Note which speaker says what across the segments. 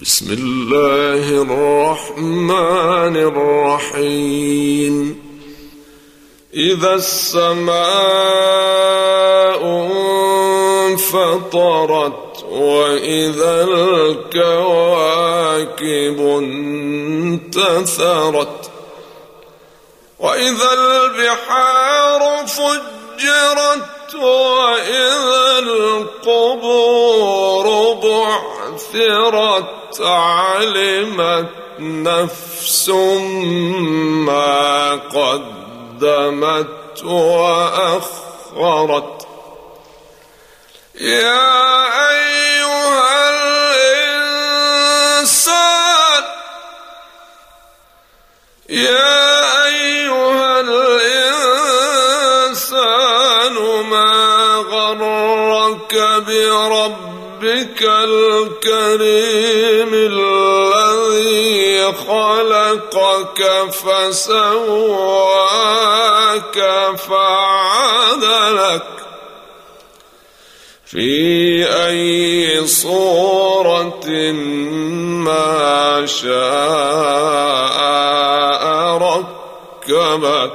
Speaker 1: بسم الله الرحمن الرحيم. إذا السماء انفطرت وإذا الكواكب انتثرت وإذا البحار فجرت وإذا القبور بعثرت علمت نفس ما قدمت وأخرت. يا أيها الإنسان يا أيها الإنسان ما غرك بربك؟ الكريم الذي خلقك فسواك فعدلك في أي صورة ما شاء ركبك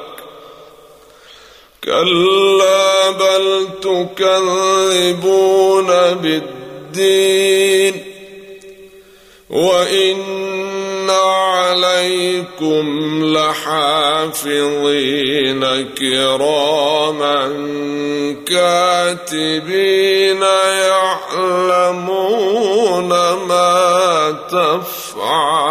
Speaker 1: كلا بل تكذبون بالدين وإن عليكم لحافظين كراما كاتبين يعلمون ما تفعلون.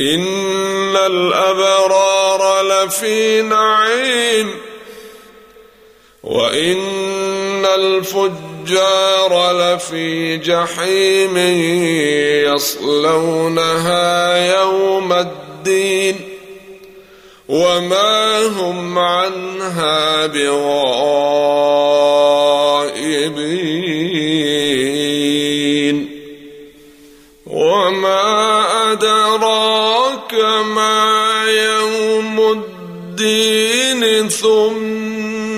Speaker 1: إن الأبرار لفي نعيم. وإن الفجار لفي جحيم يصلونها يوم الدين وما هم عنها بغائبين وما أدراك ما يوم الدين ثم